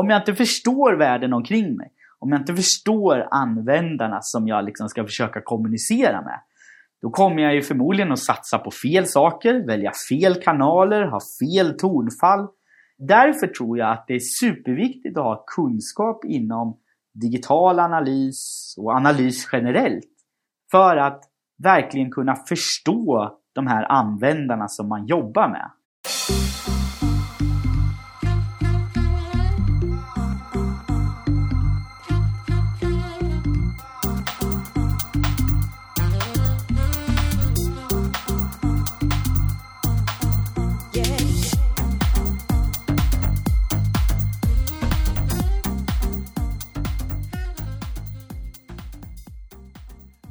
Om jag inte förstår världen omkring mig, om jag inte förstår användarna som jag liksom ska försöka kommunicera med, då kommer jag ju förmodligen att satsa på fel saker, välja fel kanaler, ha fel tonfall. Därför tror jag att det är superviktigt att ha kunskap inom digital analys och analys generellt. För att verkligen kunna förstå de här användarna som man jobbar med.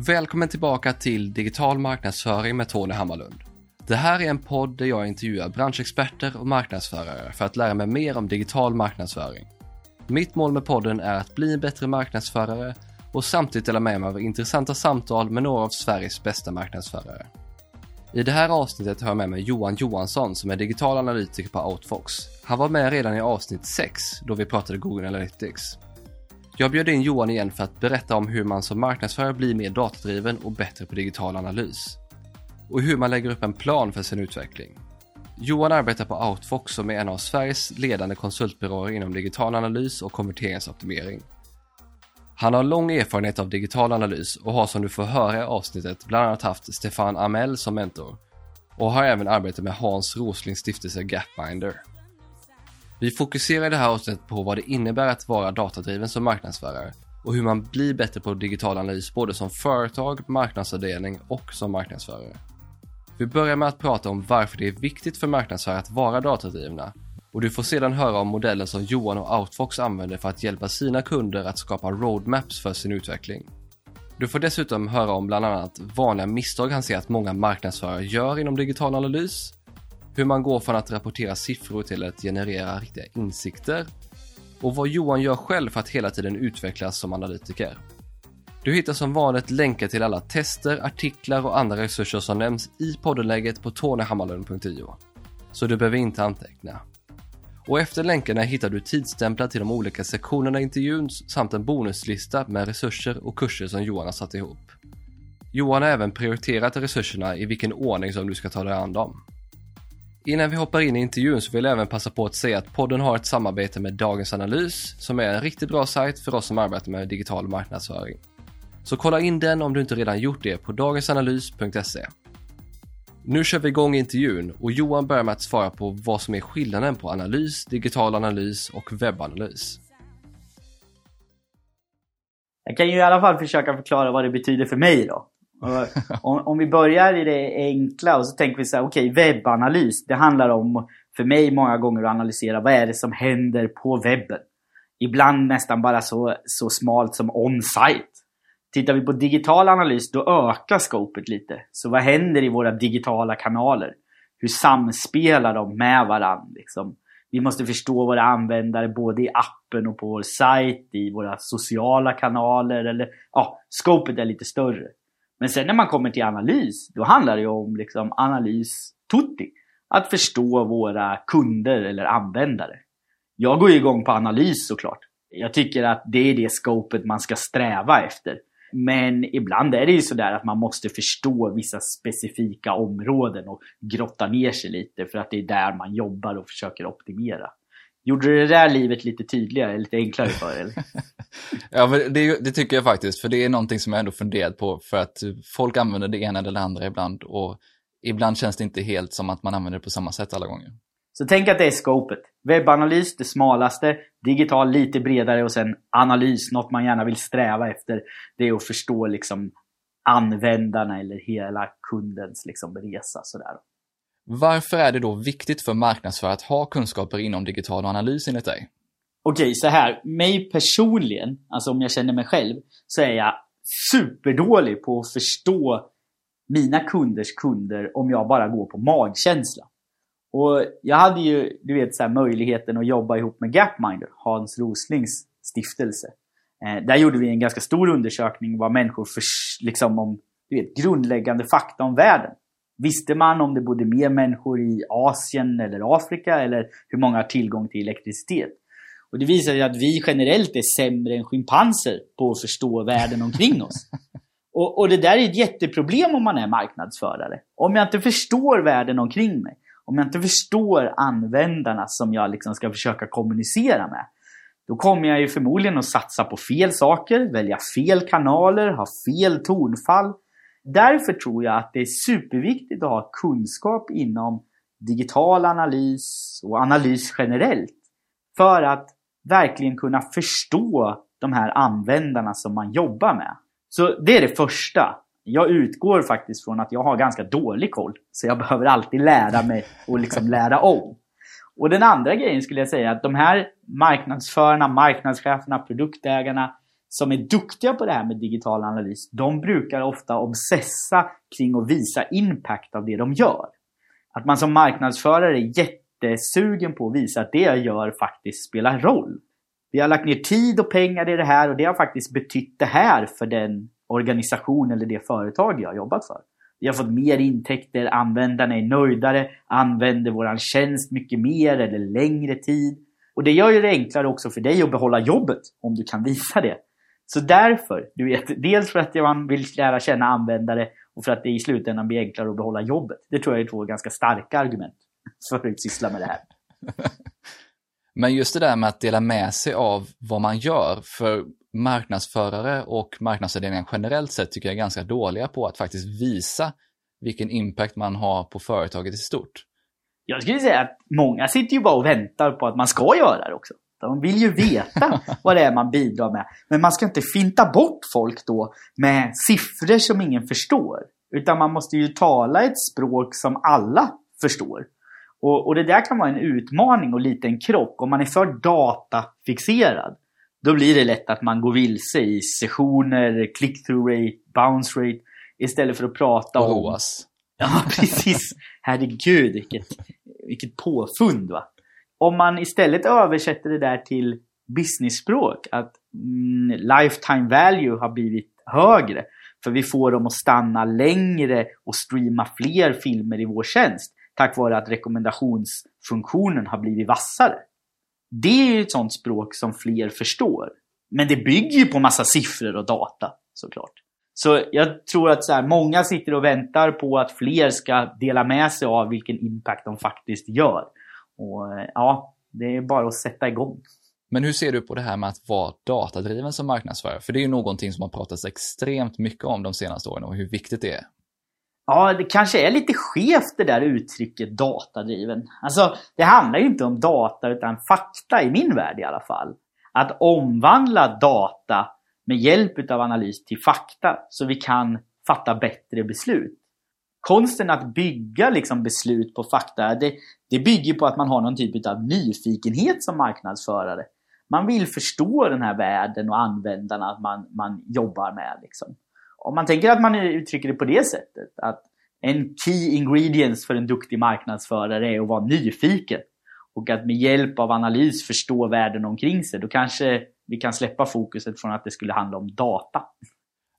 Välkommen tillbaka till Digital marknadsföring med Tony Hammarlund. Det här är en podd där jag intervjuar branschexperter och marknadsförare för att lära mig mer om digital marknadsföring. Mitt mål med podden är att bli en bättre marknadsförare och samtidigt dela med mig av intressanta samtal med några av Sveriges bästa marknadsförare. I det här avsnittet har jag med mig Johan Johansson som är digital analytiker på Outfox. Han var med redan i avsnitt 6 då vi pratade Google Analytics. Jag bjöd in Johan igen för att berätta om hur man som marknadsförare blir mer datadriven och bättre på digital analys. Och hur man lägger upp en plan för sin utveckling. Johan arbetar på Outfox som är en av Sveriges ledande konsultbyråer inom digital analys och konverteringsoptimering. Han har lång erfarenhet av digital analys och har som du får höra i avsnittet bland annat haft Stefan Amell som mentor och har även arbetat med Hans Roslings stiftelse Gapminder. Vi fokuserar i det här avsnittet på vad det innebär att vara datadriven som marknadsförare och hur man blir bättre på digital analys både som företag, marknadsavdelning och som marknadsförare. Vi börjar med att prata om varför det är viktigt för marknadsförare att vara datadrivna och du får sedan höra om modellen som Johan och Outfox använder för att hjälpa sina kunder att skapa roadmaps för sin utveckling. Du får dessutom höra om bland annat vanliga misstag han ser att många marknadsförare gör inom digital analys hur man går från att rapportera siffror till att generera riktiga insikter och vad Johan gör själv för att hela tiden utvecklas som analytiker. Du hittar som vanligt länkar till alla tester, artiklar och andra resurser som nämns i poddenläget på tonyhammarlund.io. Så du behöver inte anteckna. Och efter länkarna hittar du tidsstämplar till de olika sektionerna i intervjun samt en bonuslista med resurser och kurser som Johan har satt ihop. Johan har även prioriterat resurserna i vilken ordning som du ska ta dig an dem. Innan vi hoppar in i intervjun så vill jag även passa på att säga att podden har ett samarbete med Dagens Analys som är en riktigt bra sajt för oss som arbetar med digital marknadsföring. Så kolla in den om du inte redan gjort det på dagensanalys.se. Nu kör vi igång intervjun och Johan börjar med att svara på vad som är skillnaden på analys, digital analys och webbanalys. Jag kan ju i alla fall försöka förklara vad det betyder för mig då. Om, om, vi börjar i det enkla och så tänker vi så här, okej, okay, webbanalys. Det handlar om, för mig många gånger, att analysera vad är det som händer på webben. Ibland nästan bara så, så smalt som on-site. Tittar vi på digital analys, då ökar scopet lite. Så vad händer i våra digitala kanaler? Hur samspelar de med varandra? Liksom? Vi måste förstå våra användare både i appen och på vår sajt, i våra sociala kanaler. Eller, ja, scopet är lite större. Men sen när man kommer till analys, då handlar det ju om liksom analys tutti. Att förstå våra kunder eller användare. Jag går ju igång på analys såklart. Jag tycker att det är det scopet man ska sträva efter. Men ibland är det ju sådär att man måste förstå vissa specifika områden och grotta ner sig lite för att det är där man jobbar och försöker optimera. Gjorde du det där livet lite tydligare, lite enklare för dig? ja, men det, det, tycker jag faktiskt, för det är någonting som jag ändå funderat på, för att folk använder det ena eller det andra ibland, och ibland känns det inte helt som att man använder det på samma sätt alla gånger. Så tänk att det är scopet. Webbanalys, det smalaste, digital lite bredare och sen analys, något man gärna vill sträva efter. Det är att förstå liksom användarna eller hela kundens liksom resa. Sådär. Varför är det då viktigt för marknadsförare att ha kunskaper inom digital analys enligt dig? Okej, så här. Mig personligen, alltså om jag känner mig själv, så är jag superdålig på att förstå mina kunders kunder om jag bara går på magkänsla. Och jag hade ju, du vet, så här, möjligheten att jobba ihop med Gapminder, Hans Roslings stiftelse. Eh, där gjorde vi en ganska stor undersökning vad människor för, liksom om, du vet, grundläggande fakta om världen. Visste man om det bodde mer människor i Asien eller Afrika eller hur många har tillgång till elektricitet? Och det visar ju att vi generellt är sämre än schimpanser på att förstå världen omkring oss. Och, och det där är ett jätteproblem om man är marknadsförare. Om jag inte förstår världen omkring mig, om jag inte förstår användarna som jag liksom ska försöka kommunicera med, då kommer jag ju förmodligen att satsa på fel saker, välja fel kanaler, ha fel tonfall. Därför tror jag att det är superviktigt att ha kunskap inom digital analys och analys generellt. För att verkligen kunna förstå de här användarna som man jobbar med. Så det är det första. Jag utgår faktiskt från att jag har ganska dålig koll. Så jag behöver alltid lära mig och liksom lära om. Och den andra grejen skulle jag säga att de här marknadsförarna, marknadscheferna, produktägarna som är duktiga på det här med digital analys, de brukar ofta obsessa kring att visa impact av det de gör. Att man som marknadsförare är jättesugen på att visa att det jag gör faktiskt spelar roll. Vi har lagt ner tid och pengar i det här och det har faktiskt betytt det här för den organisation eller det företag jag har jobbat för. Vi har fått mer intäkter, användarna är nöjdare, använder våran tjänst mycket mer eller längre tid. Och det gör ju det enklare också för dig att behålla jobbet om du kan visa det. Så därför, du vet, dels för att man vill lära känna användare och för att det i slutändan blir enklare att behålla jobbet. Det tror jag är två ganska starka argument för att syssla med det här. Men just det där med att dela med sig av vad man gör, för marknadsförare och marknadsavdelningar generellt sett tycker jag är ganska dåliga på att faktiskt visa vilken impact man har på företaget i stort. Jag skulle säga att många sitter ju bara och väntar på att man ska göra det också. De vill ju veta vad det är man bidrar med. Men man ska inte finta bort folk då med siffror som ingen förstår. Utan man måste ju tala ett språk som alla förstår. Och, och det där kan vara en utmaning och lite en krock. Om man är för datafixerad, då blir det lätt att man går vilse i sessioner, click-through rate, bounce rate, istället för att prata och om... roas. Ja, precis. Herregud, vilket, vilket påfund va. Om man istället översätter det där till business-språk, att mm, lifetime value har blivit högre, för vi får dem att stanna längre och streama fler filmer i vår tjänst tack vare att rekommendationsfunktionen har blivit vassare. Det är ju ett sånt språk som fler förstår. Men det bygger ju på massa siffror och data såklart. Så jag tror att så här, många sitter och väntar på att fler ska dela med sig av vilken impact de faktiskt gör. Och ja, det är bara att sätta igång. Men hur ser du på det här med att vara datadriven som marknadsförare? För det är ju någonting som har pratats extremt mycket om de senaste åren och hur viktigt det är. Ja, det kanske är lite skevt det där uttrycket datadriven. Alltså, det handlar ju inte om data utan fakta i min värld i alla fall. Att omvandla data med hjälp av analys till fakta så vi kan fatta bättre beslut. Konsten att bygga liksom beslut på fakta, det, det bygger på att man har någon typ av nyfikenhet som marknadsförare. Man vill förstå den här världen och användarna man, man jobbar med. Liksom om man tänker att man uttrycker det på det sättet, att en key ingredients för en duktig marknadsförare är att vara nyfiken och att med hjälp av analys förstå världen omkring sig, då kanske vi kan släppa fokuset från att det skulle handla om data.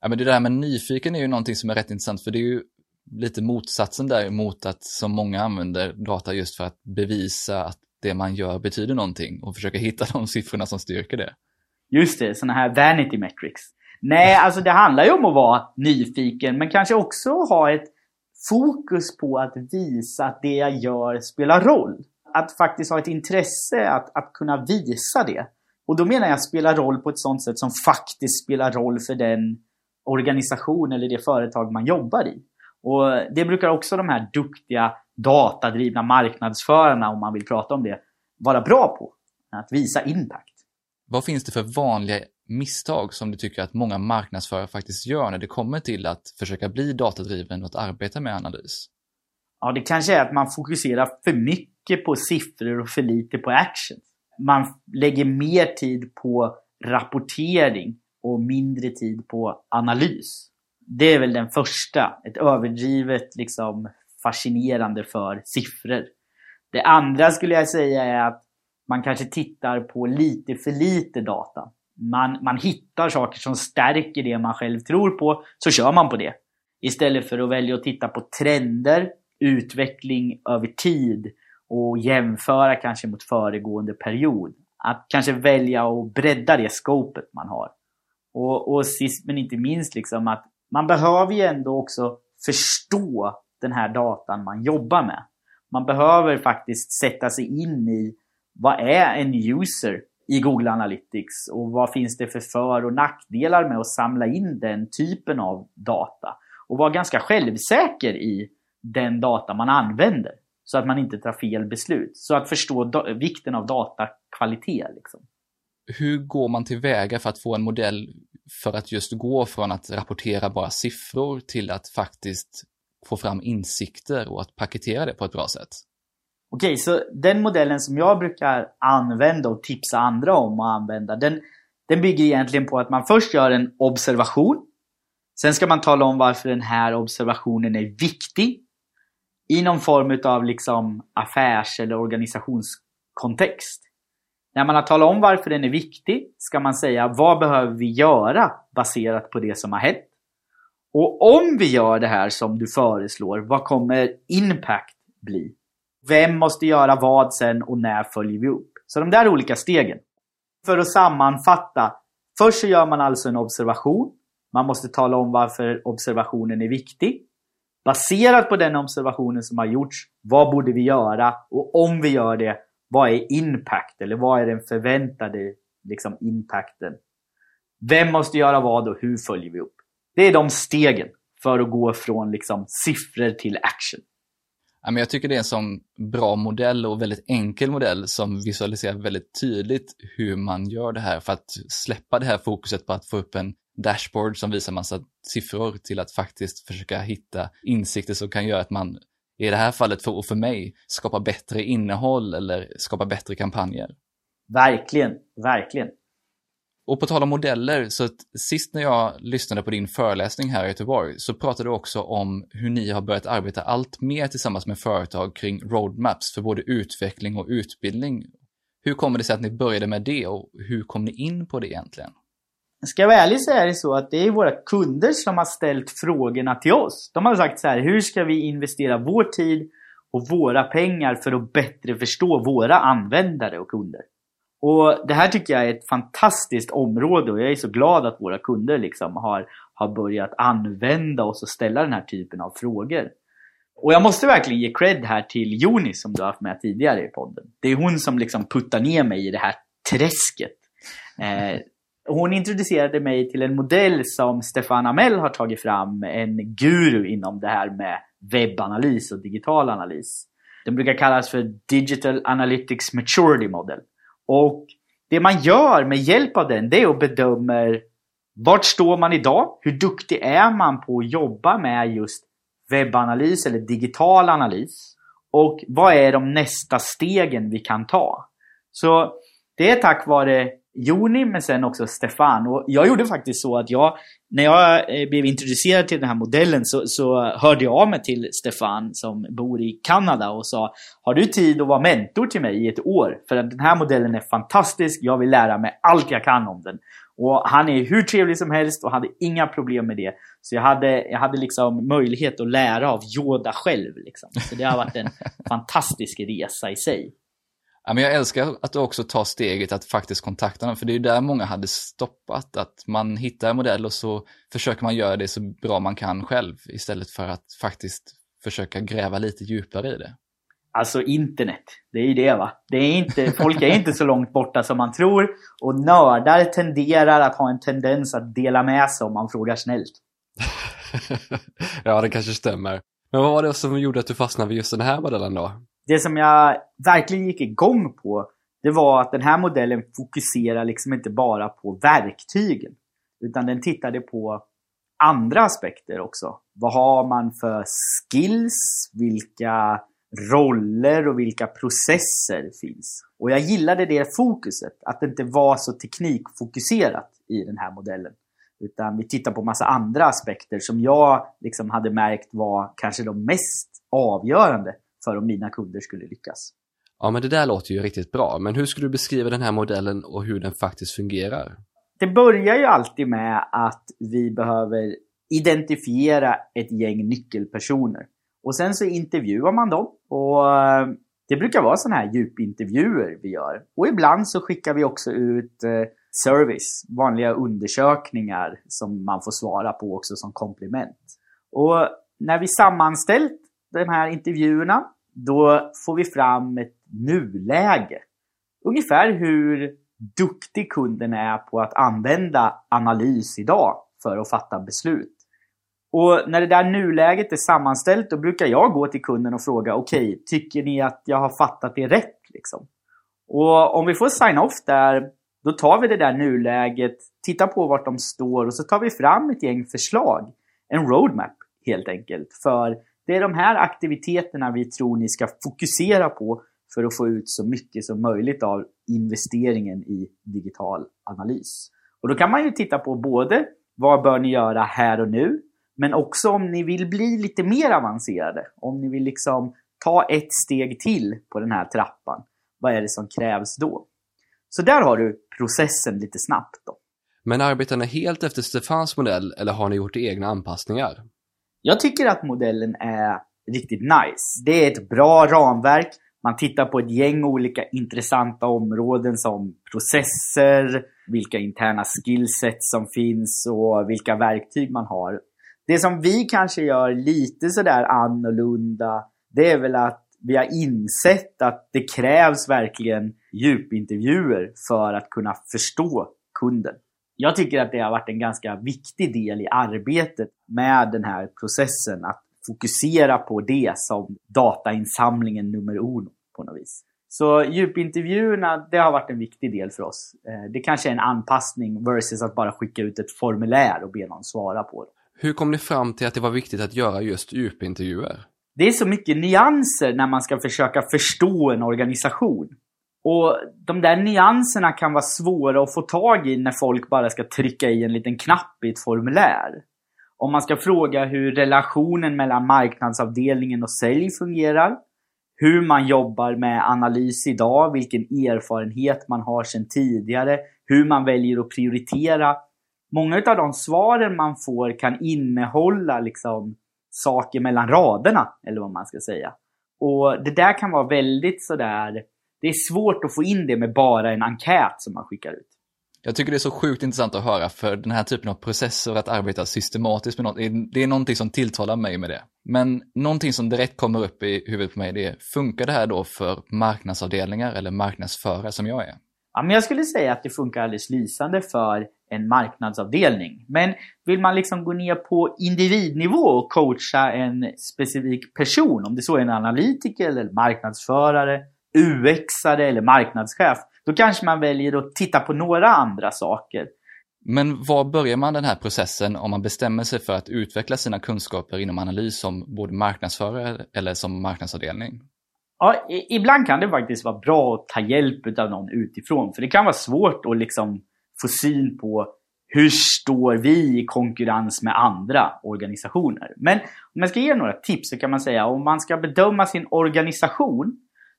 Ja, men det där med nyfiken är ju någonting som är rätt intressant, för det är ju lite motsatsen där mot att som många använder data just för att bevisa att det man gör betyder någonting och försöka hitta de siffrorna som styrker det. Just det, sådana här vanity metrics. Nej, alltså det handlar ju om att vara nyfiken men kanske också ha ett fokus på att visa att det jag gör spelar roll. Att faktiskt ha ett intresse att, att kunna visa det. Och då menar jag spela roll på ett sånt sätt som faktiskt spelar roll för den organisation eller det företag man jobbar i. Och det brukar också de här duktiga datadrivna marknadsförarna, om man vill prata om det, vara bra på. Att visa impact. Vad finns det för vanliga misstag som du tycker att många marknadsförare faktiskt gör när det kommer till att försöka bli datadriven och att arbeta med analys? Ja, det kanske är att man fokuserar för mycket på siffror och för lite på action. Man lägger mer tid på rapportering och mindre tid på analys. Det är väl den första, ett överdrivet liksom fascinerande för siffror. Det andra skulle jag säga är att man kanske tittar på lite för lite data man, man hittar saker som stärker det man själv tror på, så kör man på det. Istället för att välja att titta på trender, utveckling över tid och jämföra kanske mot föregående period. att kanske välja att bredda det scopet man har. Och, och sist men inte minst liksom att man behöver ju ändå också förstå den här datan man jobbar med. Man behöver faktiskt sätta sig in i vad är en user i Google Analytics och vad finns det för för och nackdelar med att samla in den typen av data. Och vara ganska självsäker i den data man använder. Så att man inte tar fel beslut. Så att förstå vikten av datakvalitet. Liksom. Hur går man tillväga för att få en modell för att just gå från att rapportera bara siffror till att faktiskt få fram insikter och att paketera det på ett bra sätt? Okej, så den modellen som jag brukar använda och tipsa andra om att använda, den, den bygger egentligen på att man först gör en observation. Sen ska man tala om varför den här observationen är viktig i någon form av liksom affärs eller organisationskontext. När man har talat om varför den är viktig ska man säga vad behöver vi göra baserat på det som har hänt. Och om vi gör det här som du föreslår, vad kommer impact bli? Vem måste göra vad sen och när följer vi upp? Så de där olika stegen. För att sammanfatta. Först så gör man alltså en observation. Man måste tala om varför observationen är viktig. Baserat på den observationen som har gjorts, vad borde vi göra? Och om vi gör det, vad är impact? Eller vad är den förväntade liksom, impacten? Vem måste göra vad och hur följer vi upp? Det är de stegen för att gå från liksom, siffror till action. Jag tycker det är en sån bra modell och väldigt enkel modell som visualiserar väldigt tydligt hur man gör det här för att släppa det här fokuset på att få upp en dashboard som visar massa siffror till att faktiskt försöka hitta insikter som kan göra att man, i det här fallet för, för mig, skapa bättre innehåll eller skapa bättre kampanjer. Verkligen, verkligen. Och på tal om modeller, så sist när jag lyssnade på din föreläsning här i Göteborg så pratade du också om hur ni har börjat arbeta allt mer tillsammans med företag kring roadmaps för både utveckling och utbildning. Hur kommer det sig att ni började med det och hur kom ni in på det egentligen? Ska jag vara ärlig så är det så att det är våra kunder som har ställt frågorna till oss. De har sagt så här, hur ska vi investera vår tid och våra pengar för att bättre förstå våra användare och kunder? Och Det här tycker jag är ett fantastiskt område och jag är så glad att våra kunder liksom har, har börjat använda oss och ställa den här typen av frågor. Och jag måste verkligen ge cred här till Joni som du har haft med tidigare i podden. Det är hon som liksom puttar ner mig i det här träsket. Eh, hon introducerade mig till en modell som Stefan Amell har tagit fram, en guru inom det här med webbanalys och digital analys. Den brukar kallas för Digital Analytics Maturity Model. Och det man gör med hjälp av den, det är att bedöma vart står man idag? Hur duktig är man på att jobba med just webbanalys eller digital analys? Och vad är de nästa stegen vi kan ta? Så det är tack vare Joni men sen också Stefan. Och jag gjorde faktiskt så att jag, när jag eh, blev introducerad till den här modellen så, så hörde jag av mig till Stefan som bor i Kanada och sa Har du tid att vara mentor till mig i ett år? För att den här modellen är fantastisk, jag vill lära mig allt jag kan om den. Och han är hur trevlig som helst och hade inga problem med det. Så jag hade, jag hade liksom möjlighet att lära av Yoda själv. Liksom. Så det har varit en fantastisk resa i sig. Ja, men jag älskar att du också tar steget att faktiskt kontakta dem, för det är ju där många hade stoppat, att man hittar en modell och så försöker man göra det så bra man kan själv istället för att faktiskt försöka gräva lite djupare i det. Alltså internet, det är ju det va. Det är inte, folk är inte så långt borta som man tror och nördar tenderar att ha en tendens att dela med sig om man frågar snällt. ja, det kanske stämmer. Men vad var det som gjorde att du fastnade vid just den här modellen då? Det som jag verkligen gick igång på, det var att den här modellen fokuserar liksom inte bara på verktygen. Utan den tittade på andra aspekter också. Vad har man för skills? Vilka roller och vilka processer finns? Och jag gillade det fokuset, att det inte var så teknikfokuserat i den här modellen. Utan vi tittar på massa andra aspekter som jag liksom hade märkt var kanske de mest avgörande för om mina kunder skulle lyckas. Ja, men det där låter ju riktigt bra. Men hur skulle du beskriva den här modellen och hur den faktiskt fungerar? Det börjar ju alltid med att vi behöver identifiera ett gäng nyckelpersoner. Och sen så intervjuar man dem. Och eh, det brukar vara sådana här djupintervjuer vi gör. Och ibland så skickar vi också ut eh, service, vanliga undersökningar som man får svara på också som komplement. Och när vi sammanställt de här intervjuerna, då får vi fram ett nuläge. Ungefär hur duktig kunden är på att använda analys idag för att fatta beslut. Och när det där nuläget är sammanställt, då brukar jag gå till kunden och fråga okej, okay, tycker ni att jag har fattat det rätt? Liksom? Och om vi får sign-off där, då tar vi det där nuläget, tittar på vart de står och så tar vi fram ett gäng förslag. En roadmap helt enkelt. För det är de här aktiviteterna vi tror ni ska fokusera på för att få ut så mycket som möjligt av investeringen i digital analys. Och då kan man ju titta på både vad bör ni göra här och nu? Men också om ni vill bli lite mer avancerade. Om ni vill liksom ta ett steg till på den här trappan. Vad är det som krävs då? Så där har du processen lite snabbt då. Men arbetar ni helt efter Stefans modell eller har ni gjort egna anpassningar? Jag tycker att modellen är riktigt nice. Det är ett bra ramverk. Man tittar på ett gäng olika intressanta områden som processer, vilka interna skillsets som finns och vilka verktyg man har. Det som vi kanske gör lite sådär annorlunda, det är väl att vi har insett att det krävs verkligen djupintervjuer för att kunna förstå kunden. Jag tycker att det har varit en ganska viktig del i arbetet med den här processen. Att fokusera på det som datainsamlingen nummer uno på något vis. Så djupintervjuerna, det har varit en viktig del för oss. Eh, det kanske är en anpassning versus att bara skicka ut ett formulär och be någon svara på det. Hur kom ni fram till att det var viktigt att göra just djupintervjuer? Det är så mycket nyanser när man ska försöka förstå en organisation. Och de där nyanserna kan vara svåra att få tag i när folk bara ska trycka i en liten knapp i ett formulär. Om man ska fråga hur relationen mellan marknadsavdelningen och sälj fungerar, hur man jobbar med analys idag, vilken erfarenhet man har sedan tidigare, hur man väljer att prioritera. Många av de svaren man får kan innehålla liksom saker mellan raderna, eller vad man ska säga. Och det där kan vara väldigt sådär det är svårt att få in det med bara en enkät som man skickar ut. Jag tycker det är så sjukt intressant att höra, för den här typen av processer, att arbeta systematiskt med något, det är någonting som tilltalar mig med det. Men någonting som direkt kommer upp i huvudet på mig, det är, funkar det här då för marknadsavdelningar eller marknadsförare som jag är? Ja, men jag skulle säga att det funkar alldeles lysande för en marknadsavdelning. Men vill man liksom gå ner på individnivå och coacha en specifik person, om det så är en analytiker eller marknadsförare, UX-are eller marknadschef, då kanske man väljer att titta på några andra saker. Men var börjar man den här processen om man bestämmer sig för att utveckla sina kunskaper inom analys som både marknadsförare eller som marknadsavdelning? Ja, ibland kan det faktiskt vara bra att ta hjälp av någon utifrån. För det kan vara svårt att liksom få syn på hur står vi i konkurrens med andra organisationer. Men om jag ska ge några tips så kan man säga om man ska bedöma sin organisation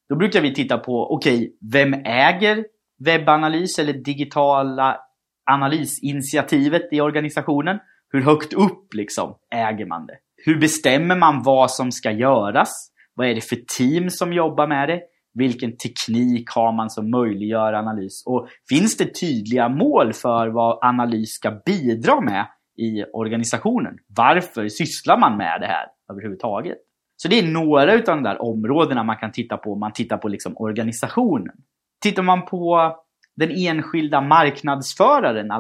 då brukar vi titta på, okej, okay, vem äger webbanalys eller digitala analysinitiativet i organisationen? Hur högt upp liksom äger man det? Hur bestämmer man vad som ska göras? Vad är det för team som jobbar med det? Vilken teknik har man som möjliggör analys? Och finns det tydliga mål för vad analys ska bidra med i organisationen? Varför sysslar man med det här överhuvudtaget? Så det är några av de där områdena man kan titta på om man tittar på liksom organisationen. Tittar man på den enskilda marknadsföraren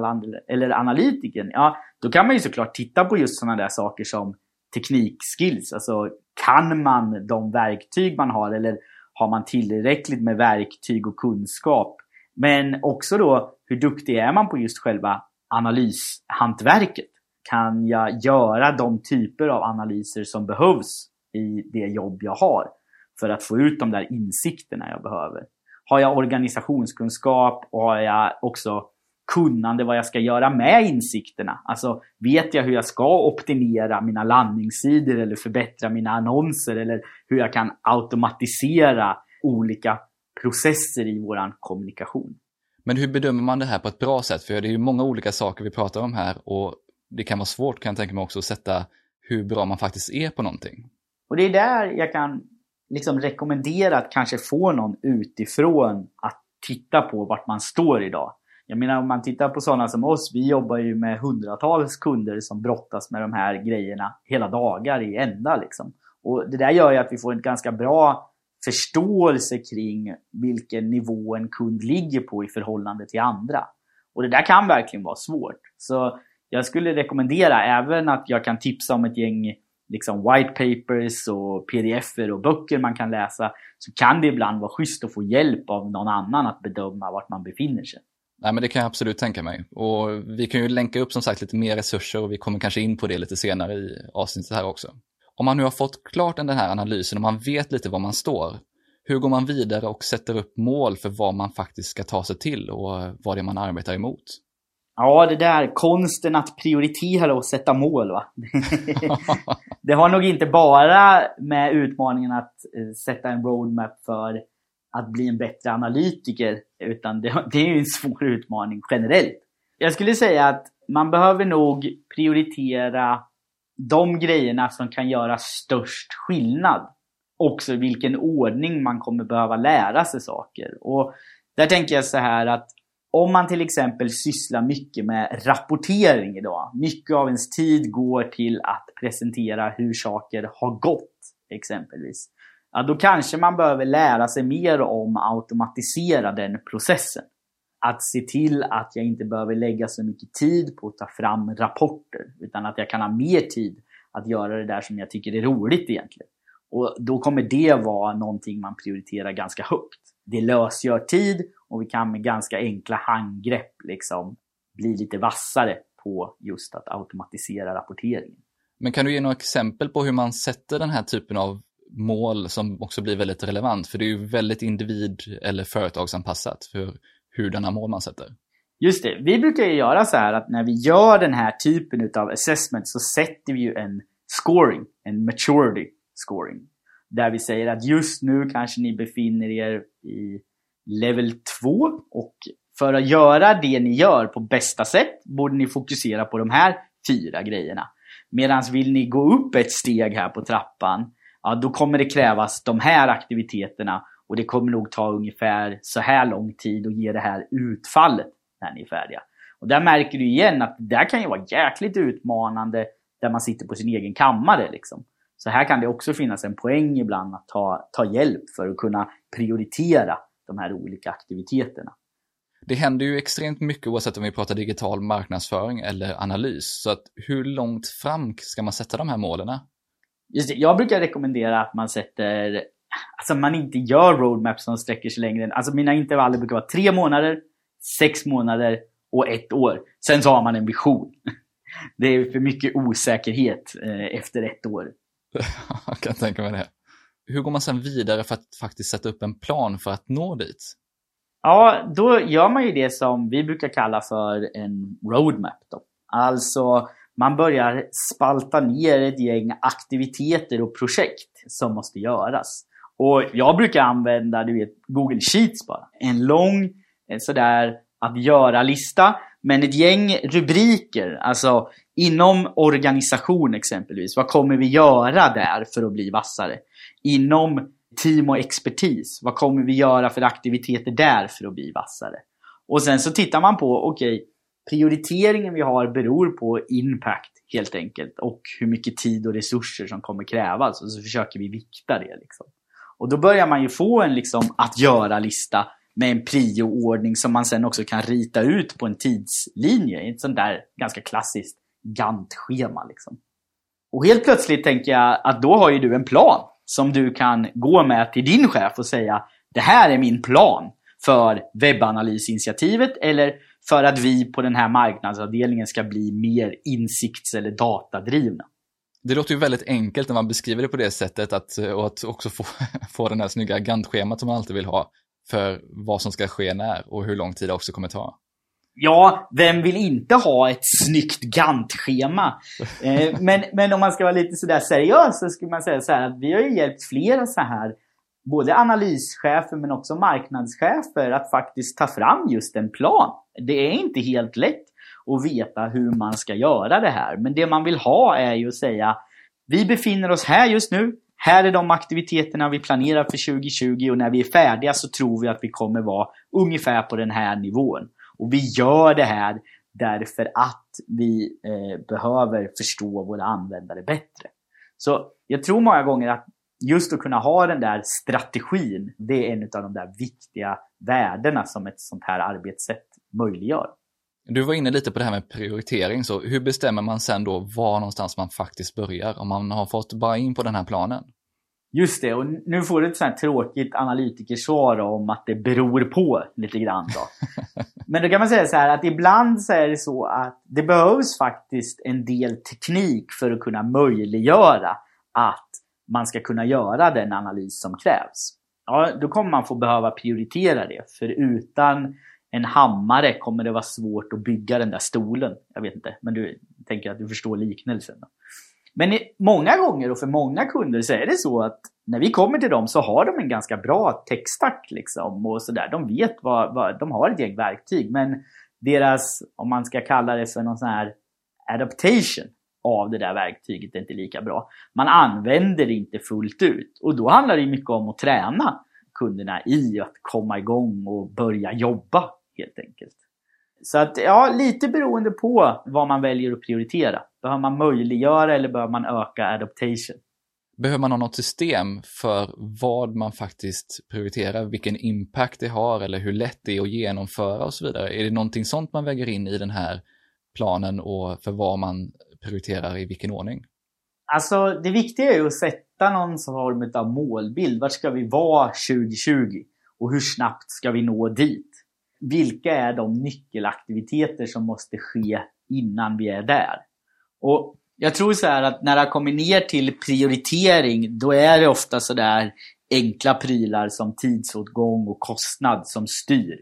eller analytikern, ja, då kan man ju såklart titta på just sådana där saker som teknikskills. Alltså, kan man de verktyg man har eller har man tillräckligt med verktyg och kunskap? Men också då, hur duktig är man på just själva analyshantverket? Kan jag göra de typer av analyser som behövs i det jobb jag har för att få ut de där insikterna jag behöver. Har jag organisationskunskap och har jag också kunnande vad jag ska göra med insikterna. Alltså vet jag hur jag ska optimera mina landningssidor eller förbättra mina annonser eller hur jag kan automatisera olika processer i våran kommunikation. Men hur bedömer man det här på ett bra sätt? För det är ju många olika saker vi pratar om här och det kan vara svårt kan jag tänka mig också att sätta hur bra man faktiskt är på någonting. Och det är där jag kan liksom rekommendera att kanske få någon utifrån att titta på vart man står idag. Jag menar om man tittar på sådana som oss, vi jobbar ju med hundratals kunder som brottas med de här grejerna hela dagar i ända liksom. Och det där gör ju att vi får en ganska bra förståelse kring vilken nivå en kund ligger på i förhållande till andra. Och det där kan verkligen vara svårt. Så jag skulle rekommendera även att jag kan tipsa om ett gäng liksom white papers och pdf-er och böcker man kan läsa. Så kan det ibland vara schysst att få hjälp av någon annan att bedöma vart man befinner sig. Nej, men det kan jag absolut tänka mig. Och vi kan ju länka upp som sagt lite mer resurser och vi kommer kanske in på det lite senare i avsnittet här också. Om man nu har fått klart den här analysen och man vet lite var man står, hur går man vidare och sätter upp mål för vad man faktiskt ska ta sig till och vad det är man arbetar emot? Ja, det där konsten att prioritera och sätta mål. Va? det har nog inte bara med utmaningen att eh, sätta en roadmap för att bli en bättre analytiker, utan det, det är ju en svår utmaning generellt. Jag skulle säga att man behöver nog prioritera de grejerna som kan göra störst skillnad. Också vilken ordning man kommer behöva lära sig saker. Och där tänker jag så här att om man till exempel sysslar mycket med rapportering idag, mycket av ens tid går till att presentera hur saker har gått exempelvis. Ja, då kanske man behöver lära sig mer om att automatisera den processen. Att se till att jag inte behöver lägga så mycket tid på att ta fram rapporter, utan att jag kan ha mer tid att göra det där som jag tycker är roligt egentligen. Och då kommer det vara någonting man prioriterar ganska högt. Det lösgör tid och vi kan med ganska enkla handgrepp liksom bli lite vassare på just att automatisera rapporteringen. Men kan du ge några exempel på hur man sätter den här typen av mål som också blir väldigt relevant? För det är ju väldigt individ eller företagsanpassat för hurdana mål man sätter. Just det, vi brukar ju göra så här att när vi gör den här typen av assessment så sätter vi ju en scoring, en maturity scoring. Där vi säger att just nu kanske ni befinner er i level 2 och för att göra det ni gör på bästa sätt borde ni fokusera på de här fyra grejerna. Medan vill ni gå upp ett steg här på trappan, ja då kommer det krävas de här aktiviteterna och det kommer nog ta ungefär så här lång tid att ge det här utfallet när ni är färdiga. Och där märker du igen att det där kan ju vara jäkligt utmanande där man sitter på sin egen kammare. Liksom. Så här kan det också finnas en poäng ibland att ta, ta hjälp för att kunna prioritera de här olika aktiviteterna. Det händer ju extremt mycket oavsett om vi pratar digital marknadsföring eller analys. Så att hur långt fram ska man sätta de här målen? Just det, jag brukar rekommendera att man sätter Alltså man inte gör roadmaps som sträcker sig längre. Alltså mina intervaller brukar vara tre månader, sex månader och ett år. Sen så har man en vision. Det är för mycket osäkerhet eh, efter ett år. Jag kan tänka mig det. Hur går man sen vidare för att faktiskt sätta upp en plan för att nå dit? Ja, då gör man ju det som vi brukar kalla för en roadmap. Då. Alltså, man börjar spalta ner ett gäng aktiviteter och projekt som måste göras. Och jag brukar använda du vet, Google Sheets bara. En lång eh, sådär att göra-lista. Men ett gäng rubriker, alltså inom organisation exempelvis. Vad kommer vi göra där för att bli vassare? Inom team och expertis, vad kommer vi göra för aktiviteter där för att bli vassare? Och sen så tittar man på, okej, okay, prioriteringen vi har beror på impact helt enkelt och hur mycket tid och resurser som kommer krävas och så försöker vi vikta det. Liksom. Och då börjar man ju få en liksom att göra-lista med en prioordning som man sen också kan rita ut på en tidslinje i ett sånt där ganska klassiskt Gantt-schema. Liksom. Och helt plötsligt tänker jag att då har ju du en plan som du kan gå med till din chef och säga det här är min plan för webbanalysinitiativet eller för att vi på den här marknadsavdelningen ska bli mer insikts eller datadrivna. Det låter ju väldigt enkelt när man beskriver det på det sättet att, och att också få, få den här snygga Gantt-schemat som man alltid vill ha för vad som ska ske när och hur lång tid det också kommer ta. Ja, vem vill inte ha ett snyggt Gantt-schema? Eh, men, men om man ska vara lite sådär seriös så skulle man säga så här att vi har ju hjälpt flera så här både analyschefer men också marknadschefer att faktiskt ta fram just en plan. Det är inte helt lätt att veta hur man ska göra det här. Men det man vill ha är ju att säga vi befinner oss här just nu. här är de aktiviteterna vi planerar för 2020 och när vi är färdiga så tror vi att vi kommer vara ungefär på den här nivån. Och vi gör det här därför att vi eh, behöver förstå våra användare bättre. Så jag tror många gånger att just att kunna ha den där strategin, det är en av de där viktiga värdena som ett sånt här arbetssätt möjliggör. Du var inne lite på det här med prioritering, så hur bestämmer man sen då var någonstans man faktiskt börjar om man har fått bara in på den här planen? Just det, och nu får du ett sånt här tråkigt analytikersvar om att det beror på lite grann då. Men då kan man säga så här att ibland så är det så att det behövs faktiskt en del teknik för att kunna möjliggöra att man ska kunna göra den analys som krävs. Ja, då kommer man få behöva prioritera det, för utan en hammare kommer det vara svårt att bygga den där stolen. Jag vet inte, men du tänker att du förstår liknelsen. Men många gånger och för många kunder så är det så att när vi kommer till dem så har de en ganska bra techstack liksom och sådär. De vet vad, vad, de har ett gäng verktyg men deras, om man ska kalla det för någon sån här adaptation av det där verktyget är inte lika bra. Man använder det inte fullt ut och då handlar det mycket om att träna kunderna i att komma igång och börja jobba helt enkelt. Så att ja, lite beroende på vad man väljer att prioritera. Behöver man möjliggöra eller behöver man öka adaptation? Behöver man ha något system för vad man faktiskt prioriterar, vilken impact det har eller hur lätt det är att genomföra och så vidare? Är det någonting sånt man väger in i den här planen och för vad man prioriterar i vilken ordning? Alltså det viktiga är ju att sätta någon form av målbild. Vart ska vi vara 2020? Och hur snabbt ska vi nå dit? Vilka är de nyckelaktiviteter som måste ske innan vi är där? Och jag tror så här att när det kommer ner till prioritering, då är det ofta så där enkla prylar som tidsåtgång och kostnad som styr.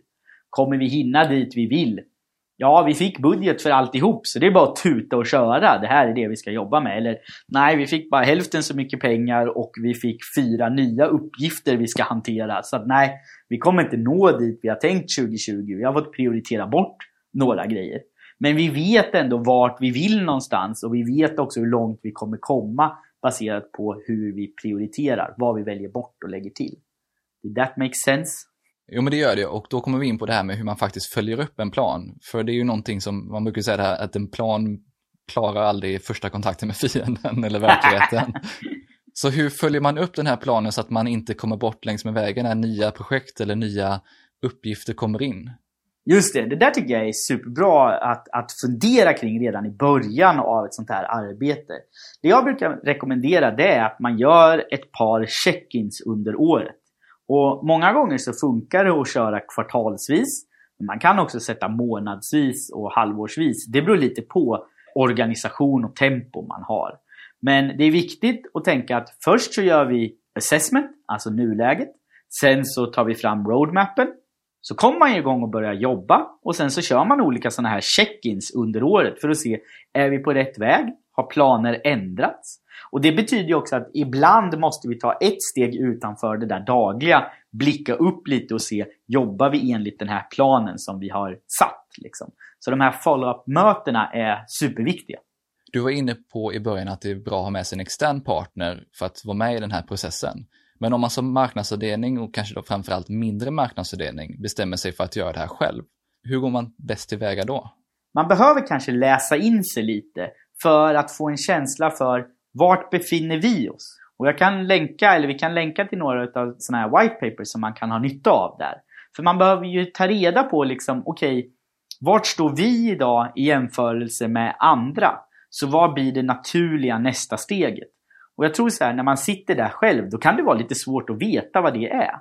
Kommer vi hinna dit vi vill? Ja, vi fick budget för alltihop, så det är bara att tuta och köra. Det här är det vi ska jobba med. Eller nej, vi fick bara hälften så mycket pengar och vi fick fyra nya uppgifter vi ska hantera. Så att, nej, vi kommer inte nå dit vi har tänkt 2020. Vi har fått prioritera bort några grejer. Men vi vet ändå vart vi vill någonstans och vi vet också hur långt vi kommer komma baserat på hur vi prioriterar, vad vi väljer bort och lägger till. Did that make sense? Jo, men det gör det och då kommer vi in på det här med hur man faktiskt följer upp en plan. För det är ju någonting som man brukar säga här, att en plan klarar aldrig första kontakten med fienden eller verkligheten. Så hur följer man upp den här planen så att man inte kommer bort längs med vägen när nya projekt eller nya uppgifter kommer in? Just det, det där tycker jag är superbra att, att fundera kring redan i början av ett sånt här arbete. Det jag brukar rekommendera det är att man gör ett par check-ins under året. Och Många gånger så funkar det att köra kvartalsvis. Man kan också sätta månadsvis och halvårsvis. Det beror lite på organisation och tempo man har. Men det är viktigt att tänka att först så gör vi assessment, alltså nuläget. Sen så tar vi fram roadmappen. Så kommer man igång och börjar jobba och sen så kör man olika sådana här check-ins under året för att se, är vi på rätt väg? Har planer ändrats? Och det betyder ju också att ibland måste vi ta ett steg utanför det där dagliga, blicka upp lite och se, jobbar vi enligt den här planen som vi har satt? Liksom. Så de här follow-up-mötena är superviktiga. Du var inne på i början att det är bra att ha med sig en extern partner för att vara med i den här processen. Men om man som marknadsavdelning och kanske då framförallt mindre marknadsavdelning bestämmer sig för att göra det här själv, hur går man bäst tillväga då? Man behöver kanske läsa in sig lite för att få en känsla för vart befinner vi oss? Och jag kan länka, eller vi kan länka till några av sådana här white papers som man kan ha nytta av där. För man behöver ju ta reda på liksom, okej, okay, vart står vi idag i jämförelse med andra? Så vad blir det naturliga nästa steget? Och jag tror så här, när man sitter där själv, då kan det vara lite svårt att veta vad det är.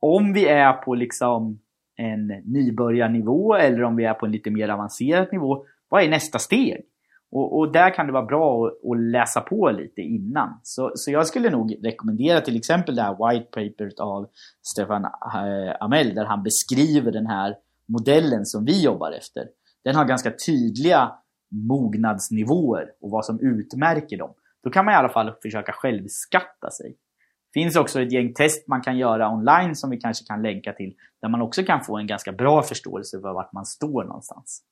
Om vi är på liksom en nybörjarnivå eller om vi är på en lite mer avancerad nivå, vad är nästa steg? Och, och där kan det vara bra att, att, läsa på lite innan. Så, så jag skulle nog rekommendera till exempel det här white paperet av Stefan eh, Amell där han beskriver den här modellen som vi jobbar efter. Den har ganska tydliga mognadsnivåer och vad som utmärker dem. Då kan man i alla fall försöka självskatta sig. Det finns också ett gäng test man kan göra online som vi kanske kan länka till där man också kan få en ganska bra förståelse för vart man står någonstans.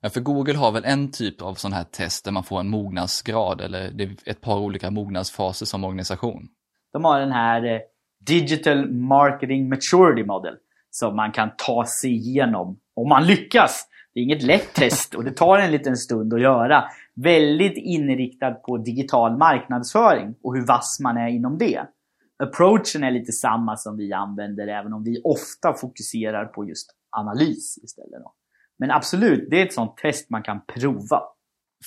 Ja, för Google har väl en typ av sån här test där man får en mognadsgrad eller det är ett par olika mognadsfaser som organisation. De har den här eh, Digital Marketing Maturity Model som man kan ta sig igenom om man lyckas. Det är inget lätt test och det tar en liten stund att göra. Väldigt inriktad på digital marknadsföring och hur vass man är inom det. Approachen är lite samma som vi använder även om vi ofta fokuserar på just analys istället. Då. Men absolut, det är ett sånt test man kan prova.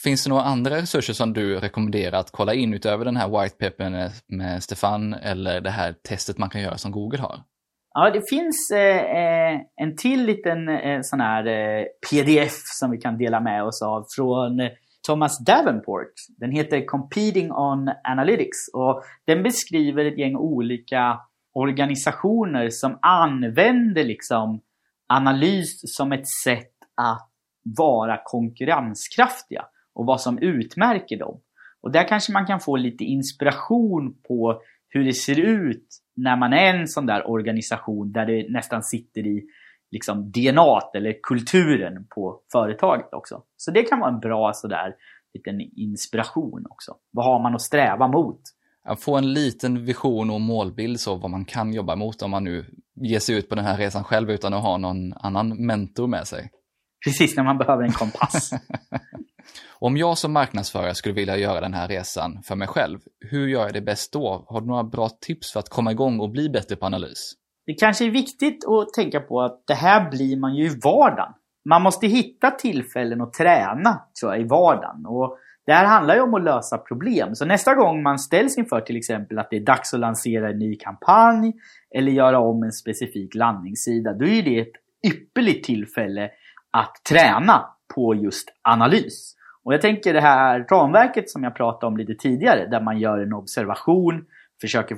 Finns det några andra resurser som du rekommenderar att kolla in utöver den här white paper med Stefan eller det här testet man kan göra som Google har? Ja, det finns eh, en till liten eh, sån här eh, pdf som vi kan dela med oss av från eh, Thomas Davenport. Den heter Competing on Analytics och den beskriver ett gäng olika organisationer som använder liksom analys som ett sätt att vara konkurrenskraftiga och vad som utmärker dem. Och där kanske man kan få lite inspiration på hur det ser ut när man är en sån där organisation där det nästan sitter i liksom DNA eller kulturen på företaget också. Så det kan vara en bra sådär liten inspiration också. Vad har man att sträva mot? Att få en liten vision och målbild så vad man kan jobba mot om man nu ger sig ut på den här resan själv utan att ha någon annan mentor med sig. Precis, när man behöver en kompass. Om jag som marknadsförare skulle vilja göra den här resan för mig själv, hur gör jag det bäst då? Har du några bra tips för att komma igång och bli bättre på analys? Det kanske är viktigt att tänka på att det här blir man ju i vardagen. Man måste hitta tillfällen att träna tror jag, i vardagen. Och det här handlar ju om att lösa problem. Så nästa gång man ställs inför till exempel att det är dags att lansera en ny kampanj eller göra om en specifik landningssida, då är det ett ypperligt tillfälle att träna på just analys. Och jag tänker det här ramverket som jag pratade om lite tidigare, där man gör en observation, försöker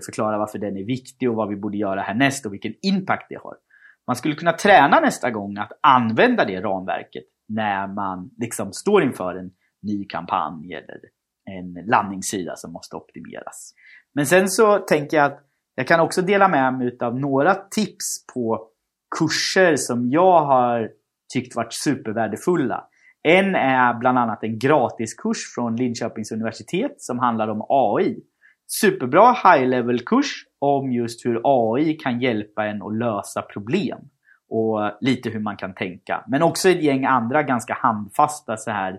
förklara varför den är viktig och vad vi borde göra härnäst och vilken impact det har. Man skulle kunna träna nästa gång att använda det ramverket när man liksom står inför en ny kampanj eller en landningssida som måste optimeras. Men sen så tänker jag att jag kan också dela med mig av några tips på kurser som jag har tyckt varit supervärdefulla. En är bland annat en gratiskurs från Linköpings universitet som handlar om AI. Superbra high-level-kurs om just hur AI kan hjälpa en att lösa problem. Och lite hur man kan tänka. Men också ett gäng andra ganska handfasta så här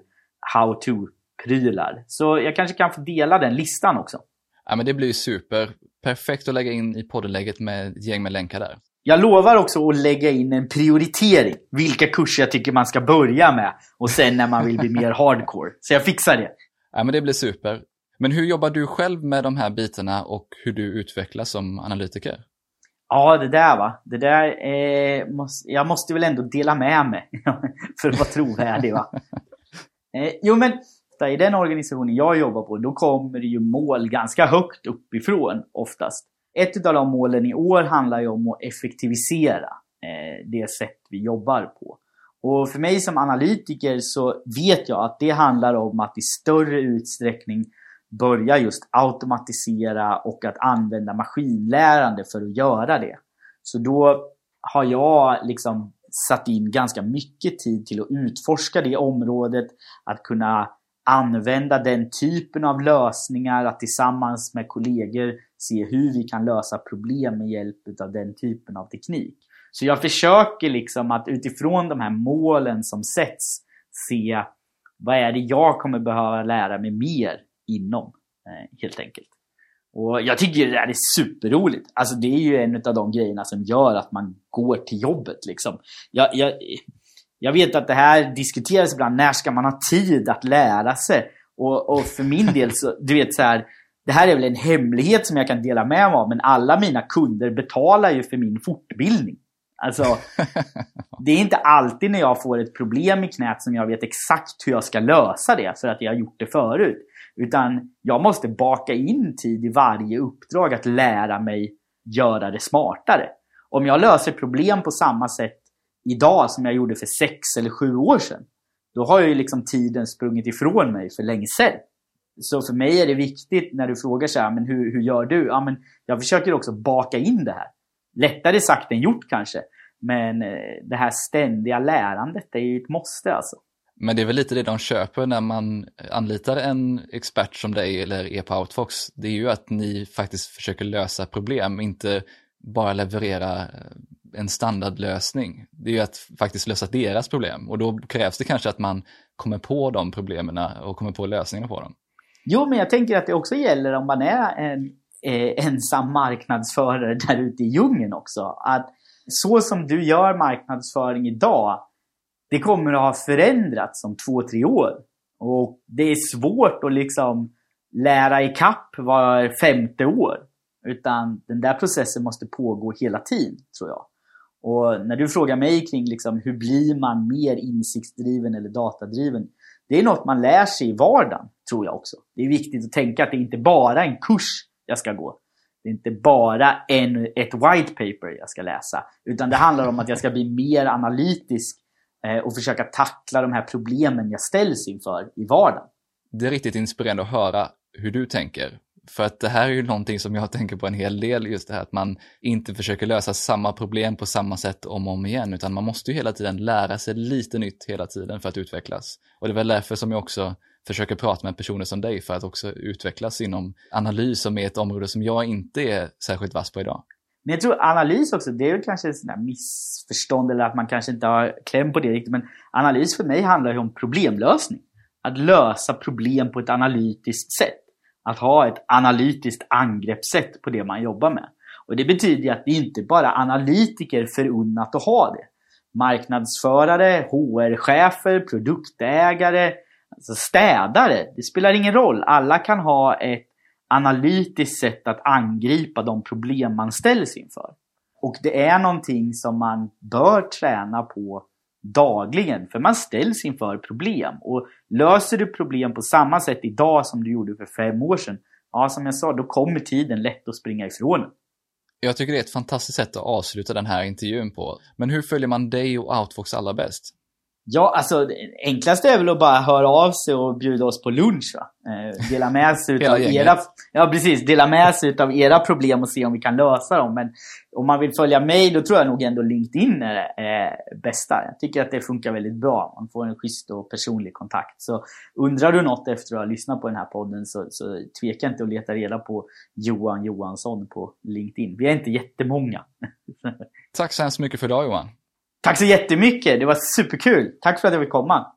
how-to-prylar. Så jag kanske kan få dela den listan också. Ja, men det blir super. Perfekt att lägga in i poddenlägget med ett gäng med länkar där. Jag lovar också att lägga in en prioritering. Vilka kurser jag tycker man ska börja med. Och sen när man vill bli mer hardcore. Så jag fixar det. Ja, men det blir super. Men hur jobbar du själv med de här bitarna och hur du utvecklas som analytiker? Ja, det där va. Det där eh, måste, jag måste väl ändå dela med mig för att vara trovärdig va. Eh, jo men i den organisationen jag jobbar på, då kommer det ju mål ganska högt uppifrån oftast. Ett av de målen i år handlar ju om att effektivisera eh, det sätt vi jobbar på. Och för mig som analytiker så vet jag att det handlar om att i större utsträckning börja just automatisera och att använda maskinlärande för att göra det. Så då har jag liksom satt in ganska mycket tid till att utforska det området, att kunna använda den typen av lösningar, att tillsammans med kollegor se hur vi kan lösa problem med hjälp av den typen av teknik. Så jag försöker liksom att utifrån de här målen som sätts se vad är det jag kommer behöva lära mig mer inom, eh, helt enkelt. Och jag tycker det där är superroligt. Alltså det är ju en av de grejerna som gör att man går till jobbet liksom. Jag, jag, jag vet att det här diskuteras ibland. När ska man ha tid att lära sig? Och, och för min del så, du vet så här. Det här är väl en hemlighet som jag kan dela med mig av, men alla mina kunder betalar ju för min fortbildning. Alltså, det är inte alltid när jag får ett problem i knät som jag vet exakt hur jag ska lösa det för att jag har gjort det förut. Utan jag måste baka in tid i varje uppdrag att lära mig göra det smartare. Om jag löser problem på samma sätt idag som jag gjorde för sex eller sju år sedan, då har ju liksom tiden sprungit ifrån mig för länge sedan. Så för mig är det viktigt när du frågar så här, men hur, hur gör du? Ja, men jag försöker också baka in det här. Lättare sagt än gjort kanske. Men eh, det här ständiga lärandet är ju ett måste alltså. Men det är väl lite det de köper när man anlitar en expert som dig eller er på Outfox. Det är ju att ni faktiskt försöker lösa problem, inte bara leverera eh, en standardlösning. Det är ju att faktiskt lösa deras problem och då krävs det kanske att man kommer på de problemen och kommer på lösningarna på dem. Jo, men jag tänker att det också gäller om man är en eh, ensam marknadsförare där ute i djungeln också. Att så som du gör marknadsföring idag, det kommer att ha förändrats om två, tre år. Och det är svårt att liksom lära i kapp var femte år. Utan den där processen måste pågå hela tiden, tror jag. Och när du frågar mig kring liksom, hur blir man mer insiktsdriven eller datadriven? Det är något man lär sig i vardagen, tror jag också. Det är viktigt att tänka att det inte bara är en kurs jag ska gå. Det är inte bara en, ett white paper jag ska läsa. Utan det handlar om att jag ska bli mer analytisk eh, och försöka tackla de här problemen jag ställs inför i vardagen. Det är riktigt inspirerande att höra hur du tänker. För att det här är ju någonting som jag tänker på en hel del, just det här att man inte försöker lösa samma problem på samma sätt om och om igen, utan man måste ju hela tiden lära sig lite nytt hela tiden för att utvecklas. Och det är väl därför som jag också försöker prata med personer som dig för att också utvecklas inom analys som är ett område som jag inte är särskilt vass på idag. Men jag tror analys också, det är väl kanske ett missförstånd eller att man kanske inte har kläm på det riktigt. Men analys för mig handlar ju om problemlösning. Att lösa problem på ett analytiskt sätt. Att ha ett analytiskt angreppssätt på det man jobbar med. Och det betyder att det inte bara analytiker förunnat att ha det. Marknadsförare, HR-chefer, produktägare, alltså städare. Det spelar ingen roll. Alla kan ha ett analytiskt sätt att angripa de problem man ställs inför. Och det är någonting som man bör träna på dagligen. För man ställs inför problem. Och löser du problem på samma sätt idag som du gjorde för fem år sedan, ja som jag sa, då kommer tiden lätt att springa ifrån Jag tycker det är ett fantastiskt sätt att avsluta den här intervjun på. Men hur följer man dig och Outfox allra bäst? Ja, alltså det enklaste är väl att bara höra av sig och bjuda oss på lunch. Va? Eh, dela med sig utav era, ja, precis, dela med sig utav era problem och se om vi kan lösa dem. Men om man vill följa mig, då tror jag nog ändå LinkedIn är det eh, bästa. Jag tycker att det funkar väldigt bra. Man får en schysst och personlig kontakt. Så undrar du något efter att ha lyssnat på den här podden så, så tveka inte att leta reda på Johan Johansson på LinkedIn. Vi är inte jättemånga. Tack så hemskt mycket för idag Johan. Tack så jättemycket! Det var superkul! Tack för att jag fick komma!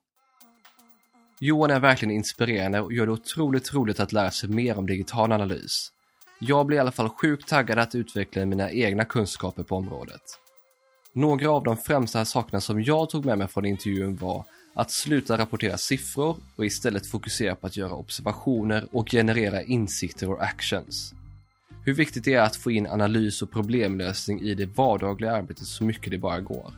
Johan är verkligen inspirerande och gör det otroligt roligt att lära sig mer om digital analys. Jag blir i alla fall sjukt taggad att utveckla mina egna kunskaper på området. Några av de främsta sakerna som jag tog med mig från intervjun var att sluta rapportera siffror och istället fokusera på att göra observationer och generera insikter och actions. Hur viktigt det är att få in analys och problemlösning i det vardagliga arbetet så mycket det bara går.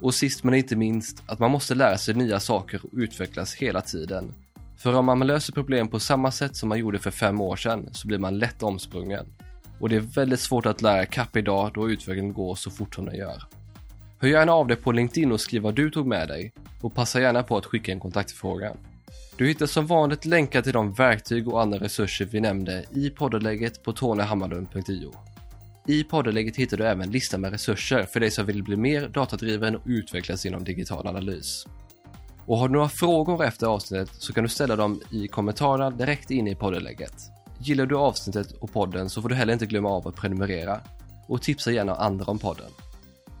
Och sist men inte minst, att man måste lära sig nya saker och utvecklas hela tiden. För om man löser problem på samma sätt som man gjorde för fem år sedan så blir man lätt omsprungen. Och det är väldigt svårt att lära kapp idag då utvecklingen går så fort som den gör. Hör gärna av dig på LinkedIn och skriv vad du tog med dig och passa gärna på att skicka en kontaktfråga. Du hittar som vanligt länkar till de verktyg och andra resurser vi nämnde i poddenlägget på tonyhammarlund.io. I poddenlägget hittar du även listan med resurser för dig som vill bli mer datadriven och utvecklas inom digital analys. Och har du några frågor efter avsnittet så kan du ställa dem i kommentarerna direkt in i poddenlägget. Gillar du avsnittet och podden så får du heller inte glömma av att prenumerera och tipsa gärna andra om podden.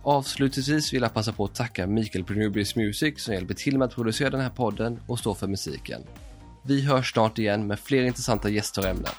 Avslutningsvis vill jag passa på att tacka Mikael på Music som hjälper till med att producera den här podden och stå för musiken. Vi hörs snart igen med fler intressanta gäster och ämnen.